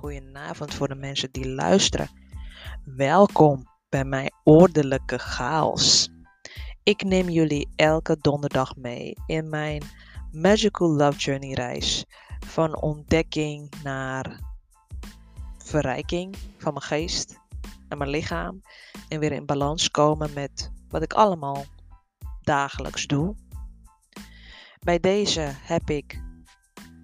goedenavond voor de mensen die luisteren. Welkom bij mijn ordelijke chaos. Ik neem jullie elke donderdag mee in mijn Magical Love Journey reis. Van ontdekking naar verrijking van mijn geest en mijn lichaam. En weer in balans komen met wat ik allemaal dagelijks doe. Bij deze heb ik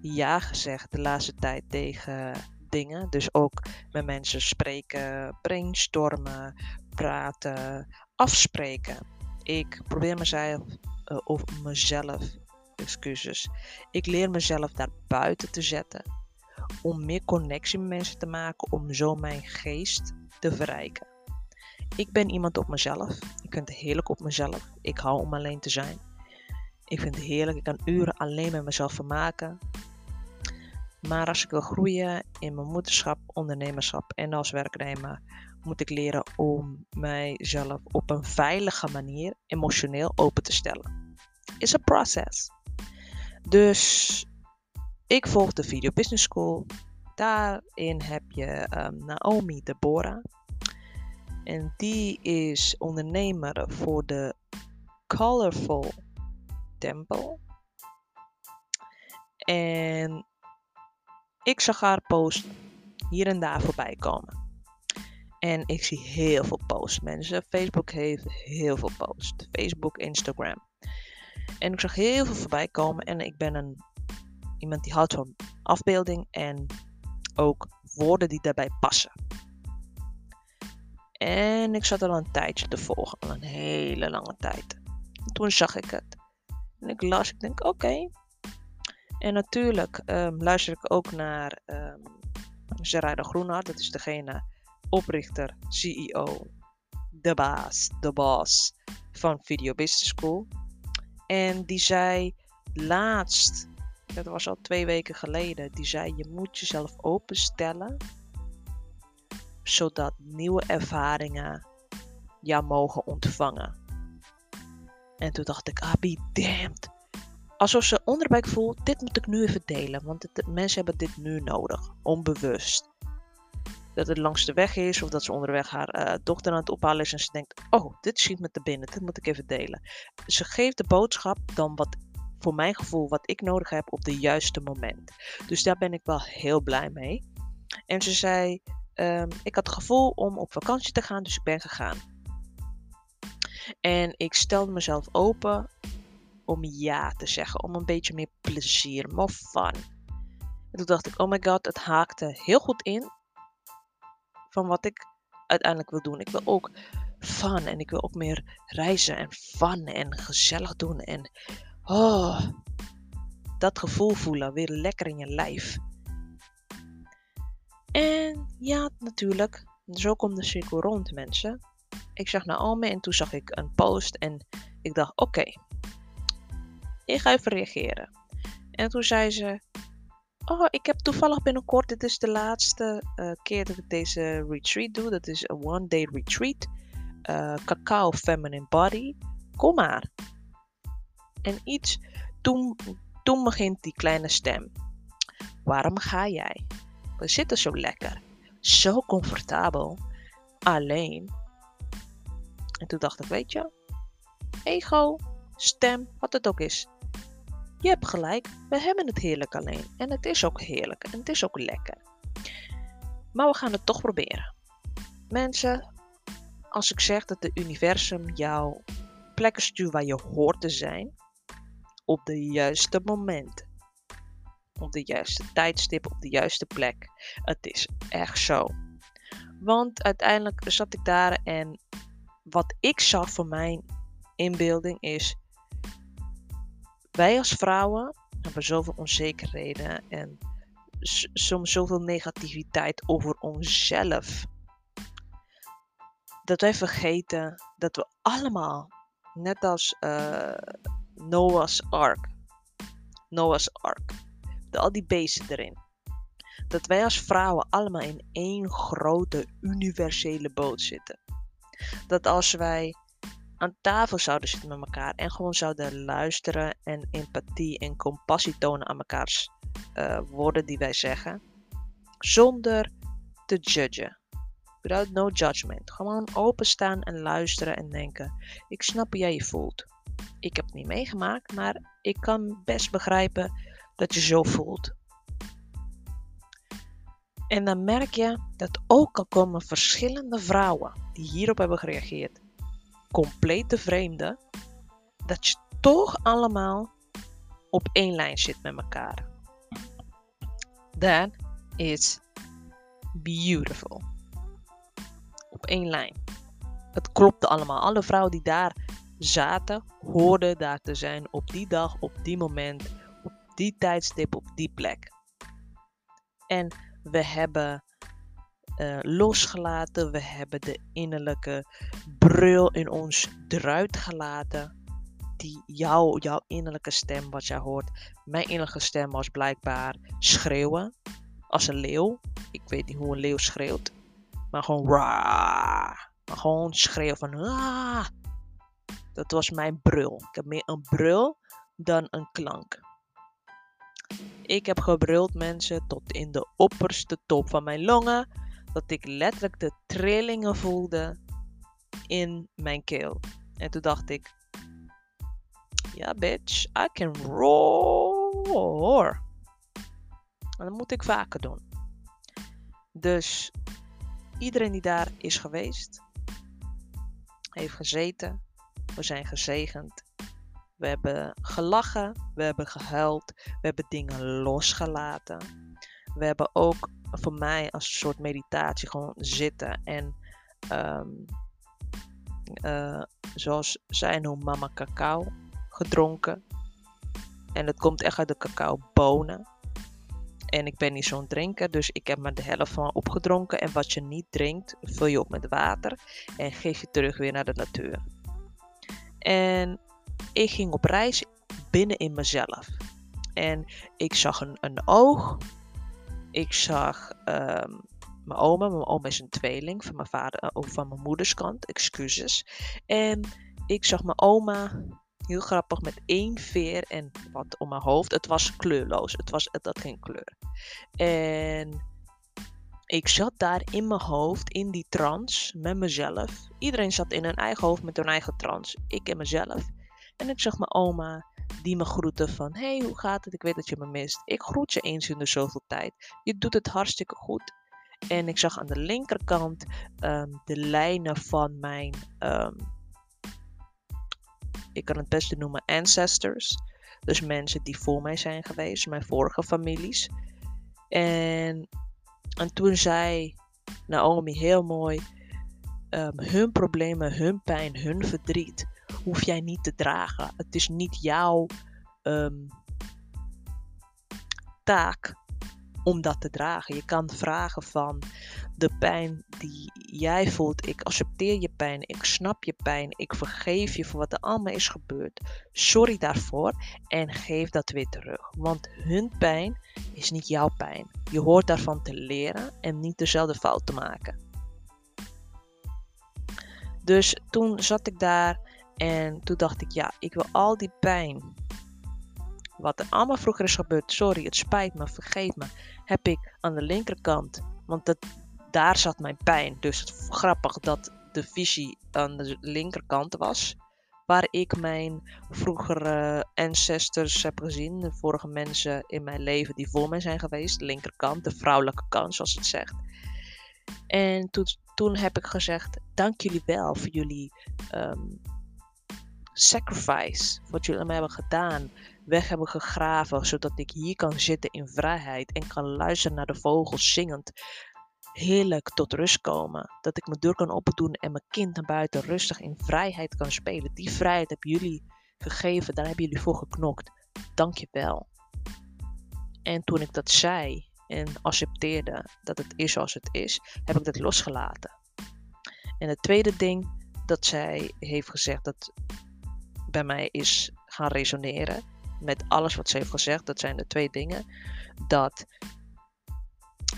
ja gezegd de laatste tijd tegen dingen. Dus ook met mensen spreken, brainstormen, praten, afspreken. Ik probeer mezelf, uh, of mezelf, excuses. Ik leer mezelf daar buiten te zetten. Om meer connectie met mensen te maken, om zo mijn geest te verrijken. Ik ben iemand op mezelf. Ik vind het heerlijk op mezelf. Ik hou om alleen te zijn. Ik vind het heerlijk. Ik kan uren alleen met mezelf vermaken. Maar als ik wil groeien in mijn moederschap, ondernemerschap en als werknemer, moet ik leren om mijzelf op een veilige manier emotioneel open te stellen. Is een proces. Dus ik volg de Video Business School. Daarin heb je um, Naomi Deborah. En die is ondernemer voor de Colorful Temple. En ik zag haar post hier en daar voorbij komen. En ik zie heel veel posts, mensen. Facebook heeft heel veel posts. Facebook, Instagram. En ik zag heel veel voorbij komen. En ik ben een, iemand die houdt van afbeelding en ook woorden die daarbij passen. En ik zat al een tijdje te volgen, al een hele lange tijd. toen zag ik het. En ik las, ik denk, oké, en natuurlijk um, luister ik ook naar um, Gerardo Groenhart. Dat is degene oprichter, CEO, de baas, de boss van Video Business School. En die zei laatst, dat was al twee weken geleden, die zei je moet jezelf openstellen zodat nieuwe ervaringen jou mogen ontvangen. En toen dacht ik, ah, be damned alsof ze onderbuik voelt, dit moet ik nu even delen, want mensen hebben dit nu nodig, onbewust. Dat het langs de weg is, of dat ze onderweg haar uh, dochter aan het ophalen is en ze denkt, oh, dit schiet me te binnen, dit moet ik even delen. Ze geeft de boodschap dan wat, voor mijn gevoel, wat ik nodig heb op de juiste moment. Dus daar ben ik wel heel blij mee. En ze zei, um, ik had het gevoel om op vakantie te gaan, dus ik ben gegaan. En ik stelde mezelf open om ja te zeggen, om een beetje meer plezier, more fun. En toen dacht ik, oh my god, het haakte heel goed in van wat ik uiteindelijk wil doen. Ik wil ook fun en ik wil ook meer reizen en fun en gezellig doen en oh, dat gevoel voelen, weer lekker in je lijf. En ja, natuurlijk, zo komt de cirkel rond, mensen. Ik zag Naomi en toen zag ik een post en ik dacht, oké, ik ga even reageren. En toen zei ze, oh, ik heb toevallig binnenkort, dit is de laatste uh, keer dat ik deze retreat doe. Dat is een one day retreat. Uh, cacao Feminine Body. Kom maar. En iets, toen, toen begint die kleine stem. Waarom ga jij? We zitten zo lekker. Zo comfortabel. Alleen. En toen dacht ik, weet je, ego, stem, wat het ook is. Je hebt gelijk, we hebben het heerlijk alleen. En het is ook heerlijk en het is ook lekker. Maar we gaan het toch proberen. Mensen, als ik zeg dat het universum jou plekken stuurt waar je hoort te zijn, op de juiste moment, op de juiste tijdstip, op de juiste plek. Het is echt zo. Want uiteindelijk zat ik daar en wat ik zag voor mijn inbeelding is wij als vrouwen hebben zoveel onzekerheden en soms zoveel negativiteit over onszelf. Dat wij vergeten dat we allemaal, net als uh, Noah's Ark, Noah's Ark, de, al die beesten erin, dat wij als vrouwen allemaal in één grote universele boot zitten. Dat als wij aan tafel zouden zitten met elkaar en gewoon zouden luisteren en empathie en compassie tonen aan mekaars uh, woorden die wij zeggen. Zonder te judgen. Without no judgment. Gewoon openstaan en luisteren en denken: ik snap hoe jij je voelt. Ik heb het niet meegemaakt, maar ik kan best begrijpen dat je zo voelt. En dan merk je dat ook al komen verschillende vrouwen die hierop hebben gereageerd, complete vreemden, dat je toch allemaal op één lijn zit met elkaar. That is beautiful. Op één lijn. Het klopte allemaal. Alle vrouwen die daar zaten, hoorden daar te zijn op die dag, op die moment, op die tijdstip, op die plek. En we hebben uh, losgelaten, we hebben de innerlijke brul in ons eruit gelaten. Die jouw, jouw innerlijke stem, wat jij hoort. Mijn innerlijke stem was blijkbaar schreeuwen. Als een leeuw. Ik weet niet hoe een leeuw schreeuwt. Maar gewoon raar. Maar gewoon schreeuwen van ah. Dat was mijn brul. Ik heb meer een brul dan een klank. Ik heb gebruld mensen tot in de opperste top van mijn longen. Dat ik letterlijk de trillingen voelde in mijn keel. En toen dacht ik, ja bitch, I can roar. En dat moet ik vaker doen. Dus iedereen die daar is geweest, heeft gezeten, we zijn gezegend. We hebben gelachen, we hebben gehuild, we hebben dingen losgelaten. We hebben ook voor mij als een soort meditatie gewoon zitten en ehm, eh, zoals zij noemt mama cacao gedronken. En het komt echt uit de cacao bonen. En ik ben niet zo'n drinker, dus ik heb maar de helft van opgedronken. En wat je niet drinkt, vul je op met water en geef je terug weer naar de natuur. En ik ging op reis binnen in mezelf. En ik zag een, een oog. Ik zag ehm, mijn oma. Mijn oma is een tweeling van mijn vader, uh, van mijn moeders kant. Excuses. En ik zag mijn oma heel grappig met één veer en wat om mijn hoofd. Het was kleurloos. Het, was, het geen kleur. En ik zat daar in mijn hoofd, in die trance, met mezelf. Iedereen zat in hun eigen hoofd met hun eigen trance. Ik en mezelf. En ik zag mijn oma, die me groette van... Hey, hoe gaat het? Ik weet dat je me mist. Ik groet je eens in de zoveel tijd. Je doet het hartstikke goed. En ik zag aan de linkerkant ehm, de lijnen van mijn... Um, ik kan het beste noemen ancestors. Dus mensen die voor mij zijn geweest. Mijn vorige families. En, en toen zei Naomi heel mooi... Um, hun problemen, hun pijn, hun verdriet hoef jij niet te dragen. Het is niet jouw ehm, taak om dat te dragen. Je kan vragen van de pijn die jij voelt. Ik accepteer je pijn. Ik snap je pijn. Ik vergeef je voor wat er allemaal is gebeurd. Sorry daarvoor en geef dat weer terug. Want hun pijn is niet jouw pijn. Je hoort daarvan te leren en niet dezelfde fout te maken. Dus toen zat ik daar en toen dacht ik, ja, ik wil al die pijn, wat er allemaal vroeger is gebeurd, sorry, het spijt me, vergeef me, heb ik aan de linkerkant, want dat, daar zat mijn pijn. Dus het grappig dat de visie aan de linkerkant was, waar ik mijn vroegere ancestors heb gezien, de vorige mensen in mijn leven die voor mij zijn geweest, de linkerkant, de vrouwelijke kant, zoals het zegt. En toen, toen heb ik gezegd: Dank jullie wel voor jullie ehm, sacrifice, wat jullie me hebben gedaan, weg hebben gegraven, zodat ik hier kan zitten in vrijheid en kan luisteren naar de vogels zingend. Heerlijk tot rust komen. Dat ik mijn deur kan opendoen en mijn kind naar buiten rustig in vrijheid kan spelen. Die vrijheid hebben jullie gegeven, daar hebben jullie voor geknokt. Dank je wel. En toen ik dat zei en accepteerde dat het is zoals het is, heb ik dat losgelaten. En het tweede ding dat zij heeft gezegd, dat bij mij is gaan resoneren met alles wat ze heeft gezegd. Dat zijn de twee dingen. Dat.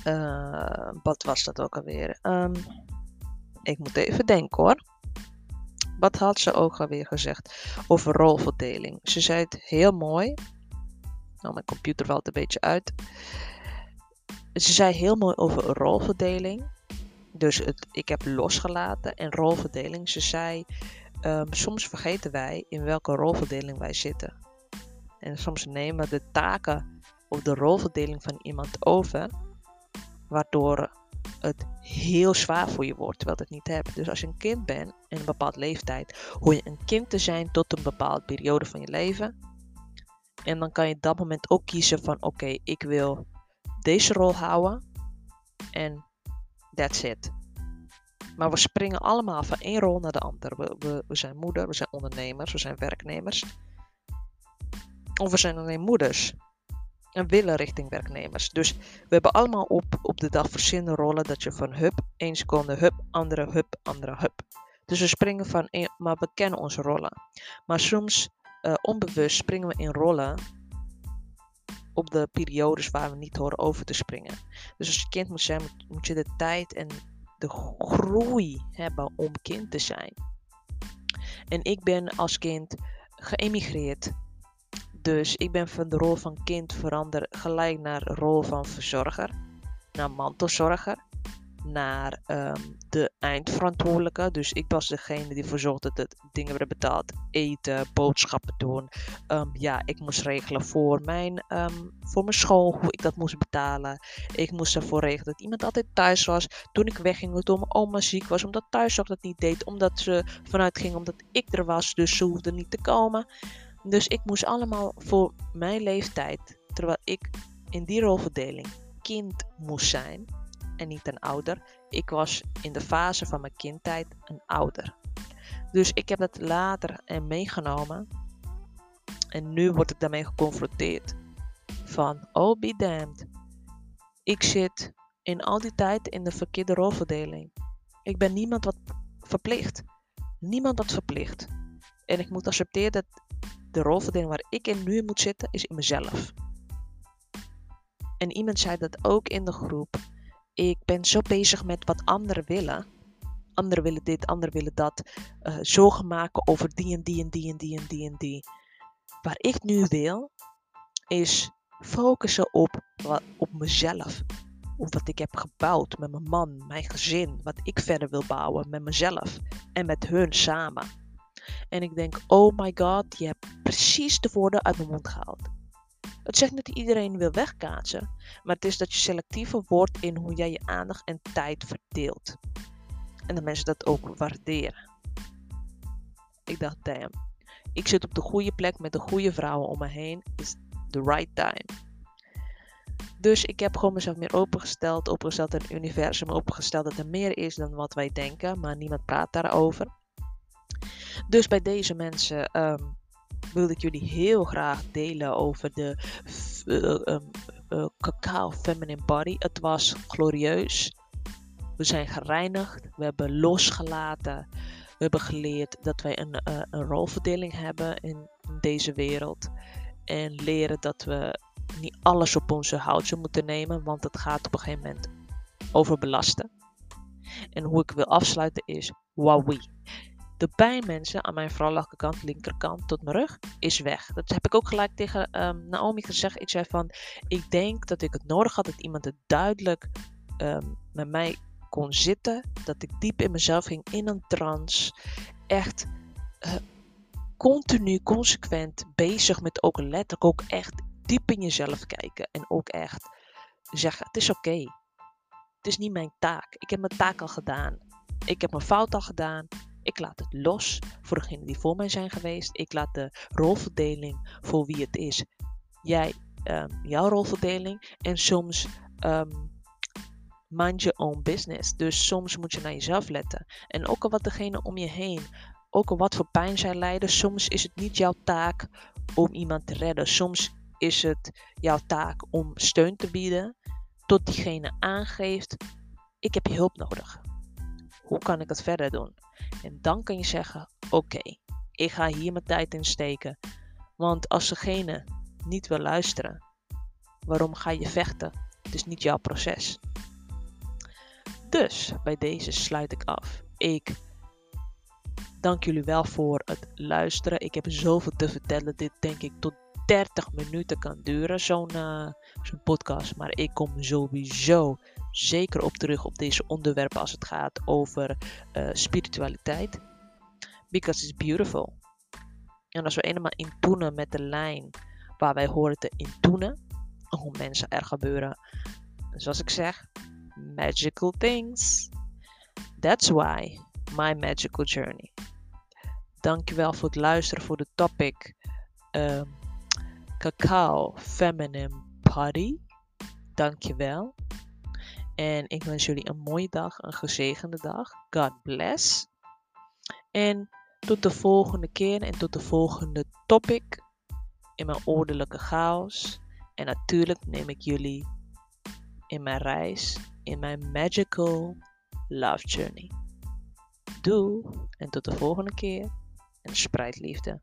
Uh, wat was dat ook alweer? Um, ik moet even denken hoor. Wat had ze ook alweer gezegd over rolverdeling? Ze zei het heel mooi. Nou, mijn computer valt een beetje uit. Ze zei heel mooi over rolverdeling. Dus het, ik heb losgelaten en rolverdeling. Ze zei, ehm, soms vergeten wij in welke rolverdeling wij zitten. En soms nemen de taken of de rolverdeling van iemand over, waardoor het heel zwaar voor je wordt, terwijl het niet hebt. Dus als je een kind bent in een bepaald leeftijd, hoor je een kind te zijn tot een bepaalde periode van je leven. En dan kan je op dat moment ook kiezen van oké, ik wil deze rol houden en that's it. Maar we springen allemaal van één rol naar de andere. We, we, zijn moeder, we zijn ondernemers, we zijn werknemers. Of we zijn alleen moeders en willen richting werknemers. Dus we hebben allemaal op, op de dag verschillende rollen dat je van hup, één seconde, hup, andere, hup, andere, hup. Dus we springen van één, maar we kennen onze rollen. Maar soms uh, onbewust springen we in rollen op de periodes waar we niet horen over te springen. Dus als je kind moet zijn, moet je de tijd en de groei hebben om kind te zijn. En ik ben als kind geëmigreerd dus ik ben van de rol van kind veranderd gelijk naar de rol van verzorger, naar mantelzorger, naar um, de eindverantwoordelijke. Dus ik was degene die ervoor zorgde dat dingen werden betaald, eten, boodschappen doen. Um, ja, ik moest regelen voor mijn, um, voor mijn school, hoe ik dat moest betalen. Ik moest ervoor regelen dat iemand altijd thuis was. Toen ik wegging, toen mijn oma ziek was, omdat thuiszorg dat niet deed, omdat ze vanuit ging, omdat ik er was, dus ze hoefde niet te komen. Dus ik moest allemaal voor mijn leeftijd, terwijl ik in die rolverdeling kind moest zijn en niet een ouder. Ik was in de fase van mijn kindtijd een ouder. Dus ik heb dat later en meegenomen. En nu word ik daarmee geconfronteerd. Van, oh be damned. Ik zit in al die tijd in de verkeerde rolverdeling. Ik ben niemand wat verplicht. Niemand wat verplicht. En ik moet accepteren dat de rolverdeling waar ik in nu moet zitten, is in mezelf. En iemand zei dat ook in de groep. Ik ben zo bezig met wat anderen willen. Anderen willen dit, anderen willen dat. Uh, zorgen maken over die en die en die en die en die en die. Waar ik nu wil, is focussen op, op mezelf. Op wat ik heb gebouwd met mijn man, mijn gezin. Wat ik verder wil bouwen met mezelf. En met hun samen. En ik denk, oh my god, je hebt precies de woorden uit mijn mond gehaald. Het zegt niet dat iedereen wil wegkaatsen, maar het is dat je selectiever wordt in hoe jij je aandacht en tijd verdeelt. En dat mensen dat ook waarderen. Ik dacht, damn, ik zit op de goede plek met de goede vrouwen om me heen. Is the right time. Dus ik heb gewoon mezelf meer opengesteld, opengesteld in het universum, opengesteld dat er meer is dan wat wij denken, maar niemand praat daarover. Dus bij deze mensen um, wil ik jullie heel graag delen over de uh, cacao feminine body. Het was glorieus. We zijn gereinigd. We hebben losgelaten. We hebben geleerd dat wij een, een rolverdeling hebben in deze wereld. En leren dat we niet alles op onze houtje moeten nemen, want het gaat op een gegeven moment over belasten. En hoe ik wil afsluiten is Wawi. De pijnmensen aan mijn vrouwelijke kant, linkerkant tot mijn rug, is weg. Dat heb ik ook gelijk tegen um, Naomi gezegd. Ik zei van, ik denk dat ik het nodig had dat iemand het duidelijk um, met mij kon zitten. Dat ik diep in mezelf ging, in een trance. Echt uh, continu, consequent bezig met ook letterlijk ook echt diep in jezelf kijken. En ook echt zeggen, het is oké. Het is niet mijn taak. Ik heb mijn taak al gedaan. Ik heb mijn fout al gedaan. Ik laat het los voor degenen die voor mij zijn geweest. Ik laat de rolverdeling voor wie het is. Jij, um, jouw rolverdeling. En soms um, mind your own business. Dus soms moet je naar jezelf letten. En ook al wat degene om je heen, ook al wat voor pijn zij lijden, soms is het niet jouw taak om iemand te redden. Soms is het jouw taak om steun te bieden tot diegene aangeeft: ik heb je hulp nodig. Hoe kan ik het verder doen? En dan kan je zeggen: Oké, ik ga hier mijn tijd in steken. Want als degene niet wil luisteren, waarom ga je vechten? Het is niet jouw proces. Dus bij deze sluit ik af. Ik dank jullie wel voor het luisteren. Ik heb zoveel te vertellen. Dit denk ik tot 30 minuten kan duren, uh, zo'n podcast. Maar ik kom sowieso zeker op terug op deze onderwerpen als het gaat over uh, spiritualiteit. Because it's beautiful. En als we eenmaal intoenen met de lijn waar wij horen te intoenen, hoe mensen er gebeuren, zoals ik zeg, magical things. That's why my magical journey. Dankjewel voor het luisteren voor de topic um, Cacao Feminine Party. Dankjewel. En ik wens jullie een mooie dag, een gezegende dag. God bless. En tot de volgende keer en tot de volgende topic in mijn ordelijke chaos. En natuurlijk neem ik jullie in mijn reis, in mijn magical love journey. Doe en tot de volgende keer en spreid liefde.